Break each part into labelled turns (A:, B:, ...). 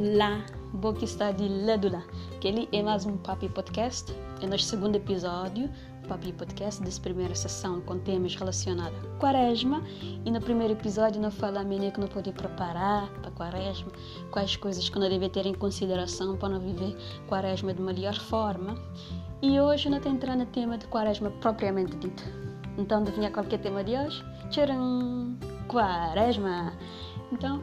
A: Olá, boa que está de lado lá. Que ele é mais um Papi Podcast. É nosso segundo episódio, Papi Podcast, dessa primeira sessão com temas relacionados à quaresma. E no primeiro episódio não falamos nem que não pode preparar para a quaresma, quais coisas que não deve ter em consideração para não viver quaresma de melhor forma. E hoje não estou entrando no tema de quaresma propriamente dito. Então, adivinha qual que é o tema de hoje? Tcharam! Quaresma! Então,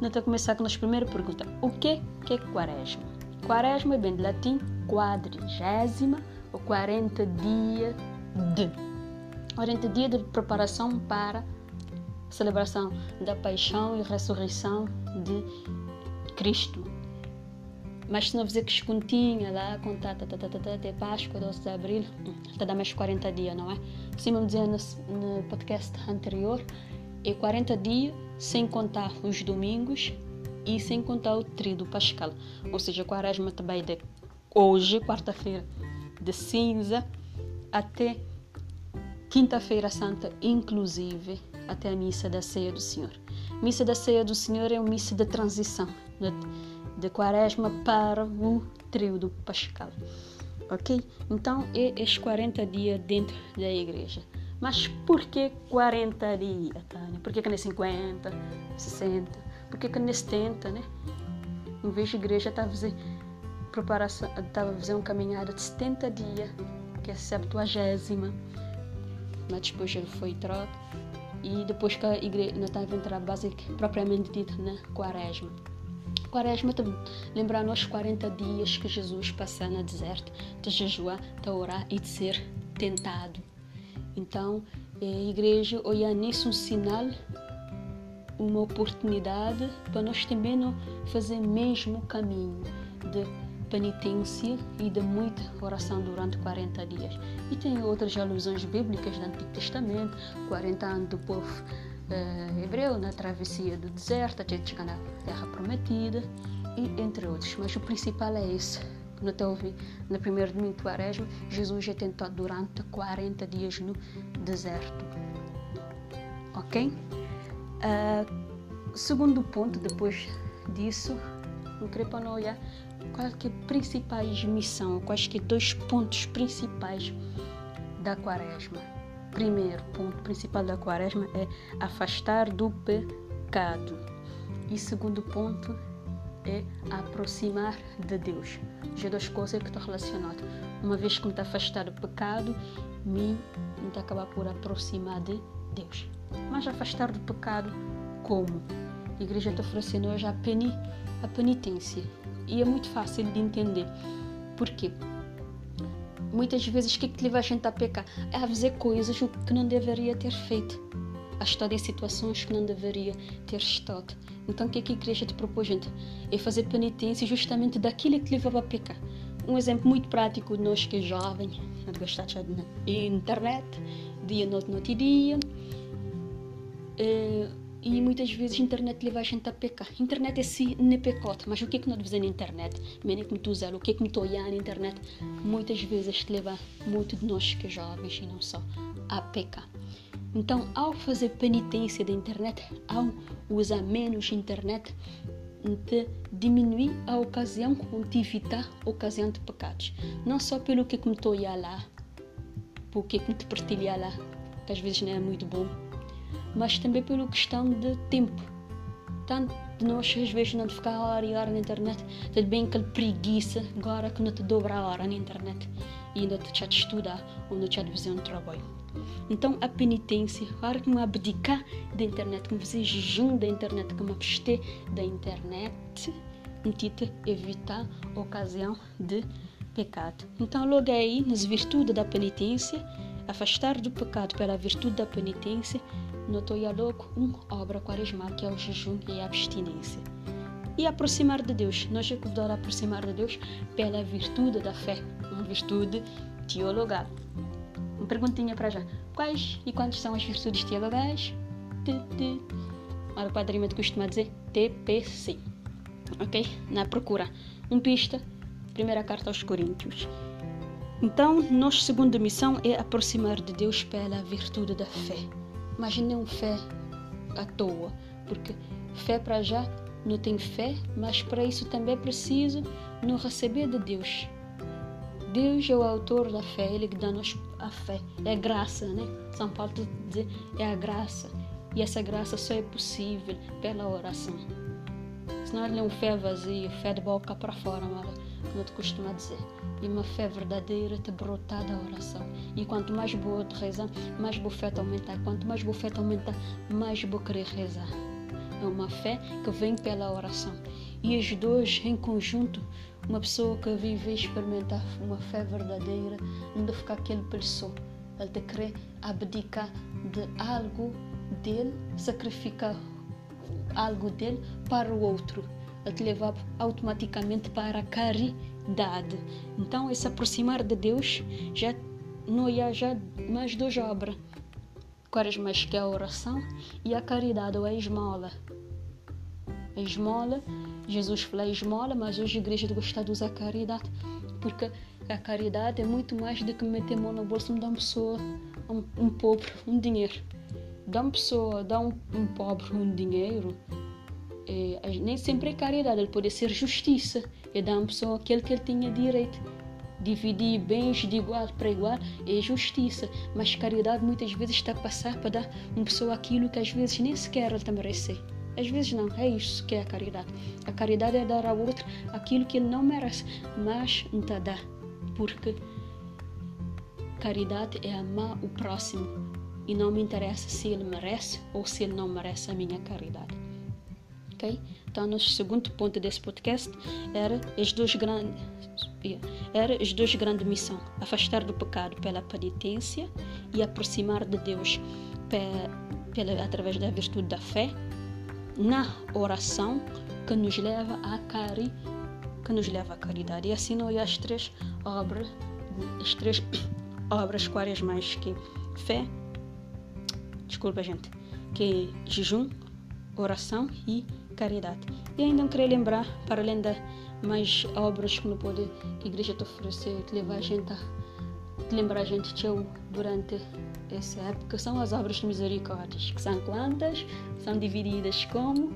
A: vamos começar com a nossa primeira pergunta. O que, é quaresma? Quaresma bem de latim quadrigésima ou 40 dias de. 40 dias de preparação para a celebração da paixão e ressurreição de Cristo. Mas se não fizer que escontinha lá, contar tá, tá, tá, tá, tá, até Páscoa, 12 de Abril, está dá mais 40 dias, não é? Sim, vamos dizer no, no podcast anterior, é 40 dias sem contar os domingos e sem contar o tríduo pascal. Ou seja, a quaresma também de hoje, quarta-feira de cinza, até quinta-feira santa, inclusive até a missa da ceia do Senhor. Missa da ceia do Senhor é uma missa de transição de, de quaresma para o tríduo pascal. Ok? Então, é estes 40 dias dentro da igreja. Mas por que 40 dias, Tânia? Por que, que é 50, 60? Por que, que é 70, né? Em vez de igreja, estava fazendo preparação, estava fazendo uma caminhada de 70 dias, que é a 70 mas depois ele foi troca e depois que a igreja não estava a entrar básica propriamente dita né? quaresma. Quaresma lembrar nos 40 dias que Jesus passou no deserto, de jejuar, de orar e de ser tentado. Então, a igreja olha nisso um sinal, uma oportunidade para nós também não fazer o mesmo caminho de penitência e de muita oração durante 40 dias. E tem outras alusões bíblicas do Antigo Testamento, 40 anos do povo uh, hebreu na travessia do deserto até chegar na Terra Prometida, e entre outros. Mas o principal é esse no ouvi no primeiro domingo de quaresma, Jesus é tentado durante 40 dias no deserto. Ok? Uh, segundo ponto, depois disso, eu queria para olhar quais que é principais missão, quais que é dois pontos principais da quaresma. Primeiro ponto principal da quaresma é afastar do pecado. E segundo ponto é aproximar de Deus. Já duas coisas que estão relacionadas. Uma vez que me está afastado do pecado, me está acabar por aproximar de Deus. Mas afastar do pecado como? A igreja está oferecendo hoje a, peni, a penitência. E é muito fácil de entender. Por quê? Muitas vezes o que, é que leva a gente a pecar? É a fazer coisas que não deveria ter feito. A estar em situações que não deveria ter estado. Então, o que, é que a igreja te propôs, gente? É fazer penitência justamente daquilo que levava a pecar. Um exemplo muito prático de nós que é jovem, gostar de internet, dia, noite, noite e dia. É, e muitas vezes a internet leva a gente a pecar. A internet é si não é mas o que é que nós fazemos na internet? Mene que me tu o que é que me olhando na internet? Muitas vezes te leva muito de nós que é jovens e não só a pecar. Então, ao fazer penitência da internet, ao usar menos internet, de diminuir a ocasião de evitar a ocasião de pecados. Não só pelo que me estou a lá, porque me partilhar lá, que às vezes não é muito bom, mas também pela questão de tempo. Tanto de nós às vezes não ficar hora e hora na internet, tudo bem aquela preguiça agora que não te dobra a hora na internet e ainda te de estudar ou não te fazer um trabalho. Então a penitência, para que me abdicar da internet, que me fazer jejum da internet, que me abster da internet, intita evitar a ocasião de pecado. Então logo aí, nas virtudes da penitência, afastar do pecado pela virtude da penitência, notou logo uma obra quaresmal que é o jejum e a abstinência. E aproximar de Deus, nós é aproximar de Deus pela virtude da fé, uma virtude teologal. Uma perguntinha para já. Quais e quantas são as virtudes teologais? Ora, o Padre costuma dizer TPC. Ok? Na procura. Um pista, primeira carta aos Coríntios. Então, nossa segunda missão é aproximar de Deus pela virtude da fé. Mas não fé à toa, porque fé para já não tem fé, mas para isso também é preciso não receber de Deus. Deus é o autor da fé, Ele que dá-nos a fé. É graça, né? São Paulo diz é a graça. E essa graça só é possível pela oração. Senão ele é um fé vazio, fé de boca para fora, como tu costuma dizer. E uma fé verdadeira te brotar da oração. E quanto mais boa te rezar, mais boa fé te aumentar. Quanto mais boa fé te aumentar, mais vou querer rezar. É uma fé que vem pela oração. E os dois em conjunto, uma pessoa que vive experimentar uma fé verdadeira, não ficar aquele pessoa. Ele te querer abdicar de algo dele, sacrificar algo dele para o outro. Ele te leva automaticamente para a caridade. Então, esse aproximar de Deus já não há já mais duas obras. Quais mais que é a oração e a caridade ou a esmola. A esmola, Jesus falou esmola, mas hoje a igreja gosta de usar caridade, porque a caridade é muito mais do que meter mão no bolso de uma pessoa, um, um pobre, um dinheiro. Dá uma pessoa, dá um, um pobre um dinheiro, é, nem sempre é caridade, ele pode ser justiça. É dar uma pessoa aquele que ele tinha direito. Dividir bens de igual para igual é justiça, mas caridade muitas vezes está a passar para dar uma pessoa aquilo que às vezes nem sequer ele está a merecer. Às vezes não, é isso que é a caridade. A caridade é dar ao outro aquilo que ele não merece, mas não está a dar. Porque caridade é amar o próximo e não me interessa se ele merece ou se ele não merece a minha caridade. Ok? Então, nosso segundo ponto desse podcast era as duas grandes era as duas grandes missões: afastar do pecado pela penitência e aproximar de Deus pela, através da virtude da fé na oração que nos leva à cari, que nos leva à caridade. E assim nós as três obras, as três obras quais mais que fé, desculpa gente, que jejum, oração e caridade. E ainda queria lembrar, para além das mais obras que, não pode, que a igreja te oferecer, que leva a gente a lembrar a gente de durante essa época são as obras de misericórdia, que são quantas? São divididas como?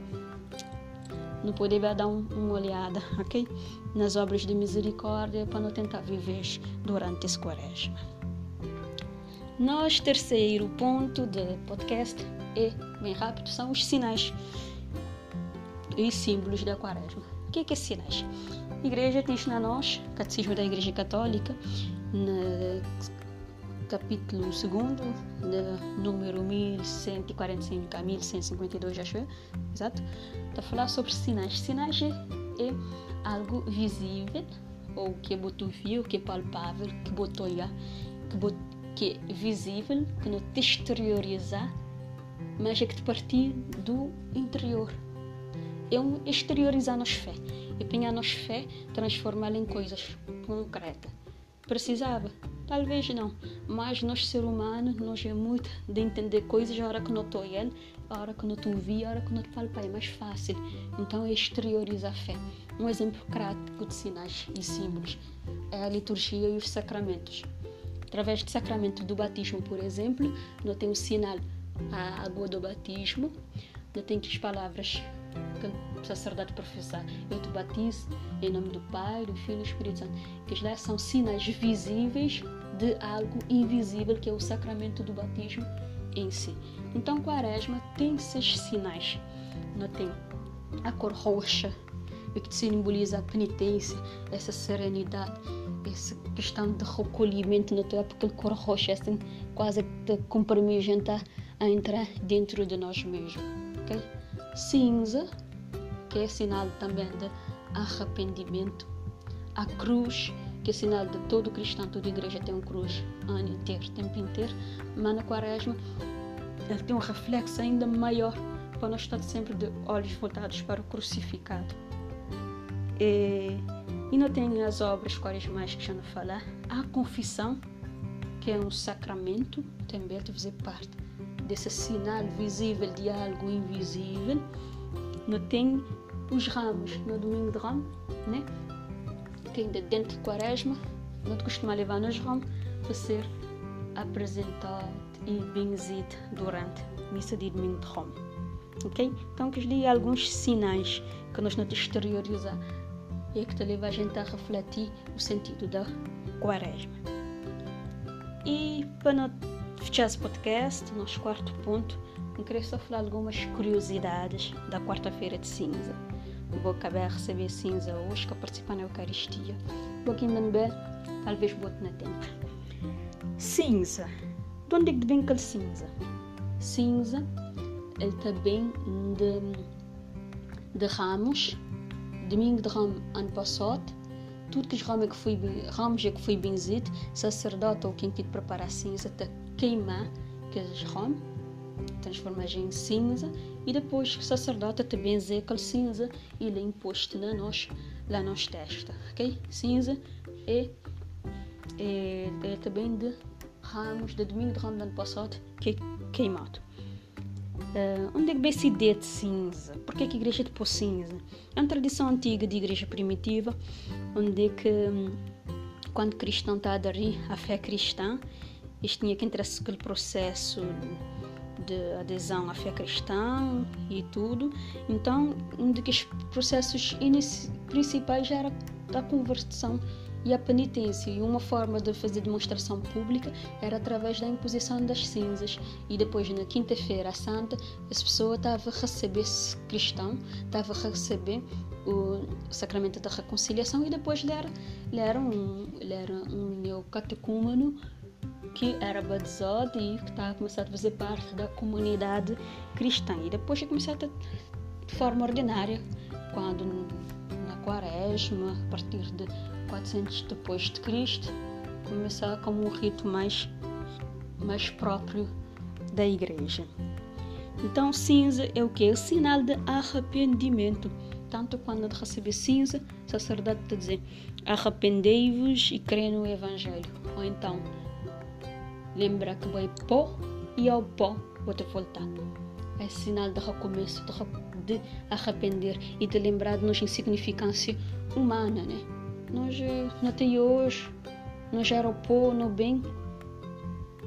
A: Não poder dar um, uma olhada, ok? Nas obras de misericórdia para não tentar viver durante esse quaresma. Nosso terceiro ponto do podcast é, bem rápido, são os sinais e símbolos da quaresma. O que é, que é sinais? A igreja tem na nós, Catecismo da Igreja Católica, na capítulo 2, número 1145 a 1152, acho eu, exato, está a falar sobre sinais. Sinais é, é algo visível, ou que botou viu, que é palpável, que botou já, que, bot, que é visível, que não te exteriorizar, mas é que te partir do interior. É um exteriorizar nos fé. E penhar nos fé, transformá-la em coisas concretas. Precisava, Talvez não, mas nós, ser humano, nós é muito de entender coisas a hora que não estou ele, a hora que não estou vi, a hora que não falo, é mais fácil. Então, é exteriorizar a fé. Um exemplo prático de sinais e símbolos é a liturgia e os sacramentos. Através do sacramento do batismo, por exemplo, não tem o sinal, a água do batismo, não tem as palavras sacerdote professar. Eu te batizo em nome do Pai, do Filho e do Espírito Santo. Que lá são sinais visíveis de algo invisível que é o sacramento do batismo em si. Então, Quaresma tem esses sinais. Não tem a cor roxa, que simboliza a penitência, essa serenidade, essa questão de recolhimento na tua porque a cor roxa assim, quase que comprime a a, a entrar dentro de nós mesmos. Okay? Cinza, que é sinal também de arrependimento. A cruz, que é sinal de todo cristão, toda igreja tem uma cruz ano inteiro, tempo inteiro, mas na quaresma ele tem um reflexo ainda maior para nós estar sempre de olhos voltados para o crucificado. E, e não tem as obras quaresmais que já não falar. A confissão, que é um sacramento, também deve fazer parte desse sinal visível de algo invisível. Não tem os ramos no domingo de ramo, né? que ainda dentro de quaresma, não costuma levar nos ramos para ser apresentado e benzido durante a missa de domingo de ramo. ok? Então, que li alguns sinais que nós não exteriorizar e que te leva a gente a refletir o sentido da quaresma. E para não esse podcast, nosso quarto ponto, eu queria só falar algumas curiosidades da quarta-feira de cinza. Vou acabar a receber cinza hoje, que participar na Eucaristia. Vou aqui ver, talvez bote na tempo. Cinza. De onde é que vem aquele cinza? Cinza ele também de, de ramos, domingo de ramo ano passado, que os é que é que foi benzido, sacerdote ou quem que prepara a cinza, te queimar aqueles ramos, transformar em cinza, e depois o sacerdote te benzer aquele cinza e ele é imposto na nós, lá nos testa, ok? Cinza é, é, é também de ramos, de domingo de ramos do ano passado, que é queimado. Uh, onde é que vem essa ideia de cinza? Por que, é que a igreja é de pôr cinza? É uma tradição antiga de igreja primitiva, onde é que um, quando o cristão está a aderir à fé cristã, isto tinha que entrar aquele processo de adesão à fé cristã e tudo. Então, um dos processos principais já era a conversão e a penitência, e uma forma de fazer demonstração pública era através da imposição das cinzas. E depois, na quinta-feira santa, essa pessoa estava a receber, cristão, estava a receber o sacramento da reconciliação e depois ele era, ele era um, ele era um neocatecúmeno que era batizado e que estava a começar a fazer parte da comunidade cristã. E depois começou a de forma ordinária, quando na quaresma, a partir de 400 depois de Cristo, começar como um rito mais, mais próprio da igreja. Então, cinza é o que? O sinal de arrependimento. Tanto quando receber cinza, o sacerdote está dizer: arrependei-vos e crê no Evangelho. Ou então, lembra que vai pó e ao pó vou te voltar. É sinal de recomeço, de arrepender e de lembrar de nossa insignificância humana, né? Nós, até hoje, nós era o pó no bem,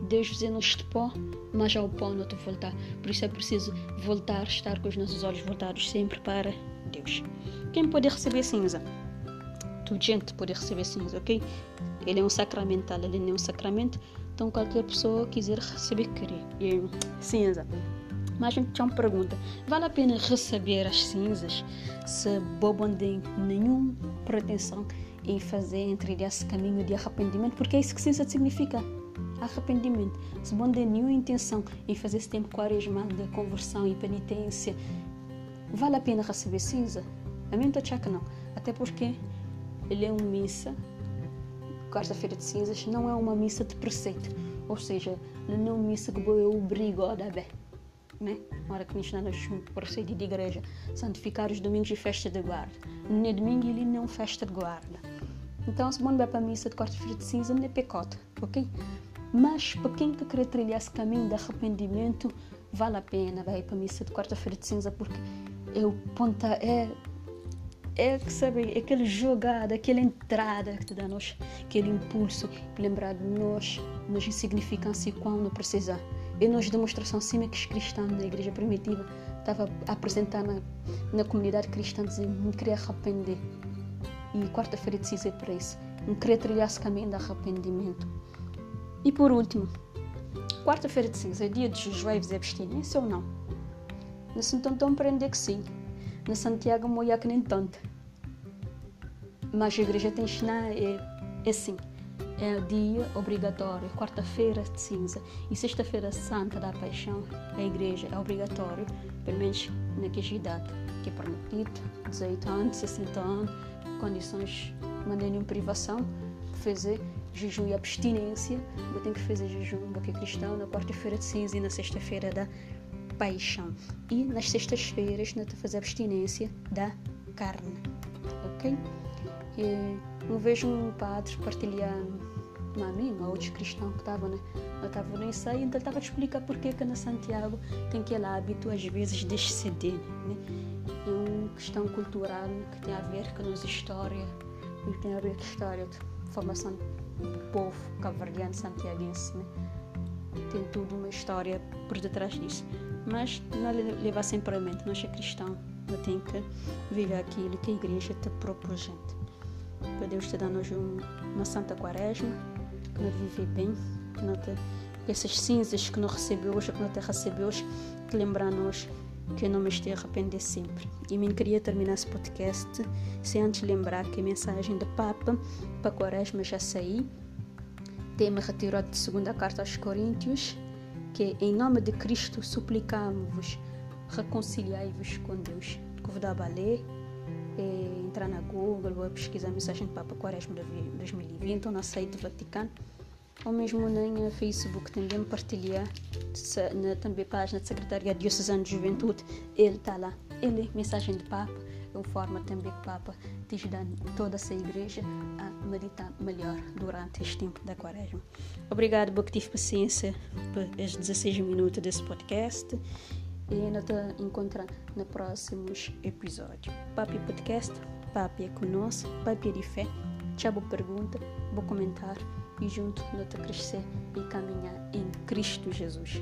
A: Deus dizer-nos de pó, mas ao pó não te voltar. Por isso é preciso voltar, estar com os nossos olhos voltados sempre para Deus. Quem pode receber cinza? Tu gente pode receber cinza, ok? Ele é um sacramental, ele não é um sacramento, então qualquer pessoa quiser receber, cinza. Mas a gente tinha uma pergunta: vale a pena receber as cinzas se bobo não tem nenhuma pretensão em fazer entre esse caminho de arrependimento? Porque é isso que cinza significa arrependimento. Se não tem nenhuma intenção em fazer esse tempo quaresmal de conversão e penitência, vale a pena receber cinza? A mim não estou que não. Até porque ele é uma missa, quarta-feira de cinzas, não é uma missa de preceito. Ou seja, não é uma missa que eu obrigo a dar bem né? Hora que nos nos procede de igreja, santificar os domingos e festa de guarda. No domingo ele não festa de guarda. Então, se bom vai para a missa de quarta-feira de cinza, não é pecado, ok? Mas para quem que quer trilhar esse caminho de arrependimento, vale a pena vai para a missa de quarta-feira de cinza, porque é o ponta, é é que sabe, aquele jogada, aquela entrada que te dá nós, aquele impulso, lembrar de nós, nos insignificância quando precisar. E nós demonstração cima que os cristãos na igreja primitiva estava a apresentar na, na comunidade cristã dizendo me queria arrepender. E quarta-feira decidi para isso. Me queria trilhar esse caminho de arrependimento. E por último, quarta-feira de cinza é dia de jejueiros e abstinência ou não? Na Santo aprender que sim. Na Santiago moia que nem tanto. Mas a igreja tem ensinar é, é assim é o dia obrigatório, quarta-feira de cinza e sexta-feira santa da paixão, a igreja é obrigatório, pelo menos naquela idade, que é permitido, 18 anos, 60 anos, condições, de nenhuma privação, fazer jejum e abstinência, eu tenho que fazer jejum porque é cristão na quarta-feira de cinza e na sexta-feira da paixão. E nas sextas-feiras, não fazer abstinência da carne, ok? E não vejo um padre partilhando a mim, a outros cristãos que estavam, né? Eu estava no ensaio, então estava a explicar porque que na Santiago tem aquele hábito, às vezes, de exceder, né? É uma questão cultural que tem a ver com a nossa história e tem a ver com a história de formação do povo cabo-verdiano santiaguense, né? Tem tudo uma história por detrás disso. Mas não levar sempre a mente, nós é cristão, não tem que viver aquilo que a igreja te propõe. Que Deus te dá-nos uma santa quaresma, que não vive bem, que não te, essas cinzas que não recebeu hoje, que não te hoje, que lembrar-nos que não me esteja a arrepender sempre. E me queria terminar esse podcast sem antes lembrar que a mensagem de Papa para Quaresma já saí. Tema retirado de segunda carta aos Coríntios, que em nome de Cristo suplicamos-vos, reconciliai-vos com Deus. Convidar a ler, é, entrar na Google ou pesquisar a mensagem de Papa Quaresma de 2020 ou na site do Vaticano. Ou mesmo na Facebook também partilhar na também página da Secretaria Diocesana de Juventude. Ele está lá. Ele mensagem de Papa. É uma forma também que o Papa te ajuda toda essa igreja a meditar melhor durante este tempo da quaresma. Obrigado por tive paciência por estes 16 minutos desse podcast e ainda te encontrar no próximos episódios Papi Podcast Papi é conosco Papi é de fé já boa pergunta, vou comentar e junto nós crescer e caminhar em Cristo Jesus.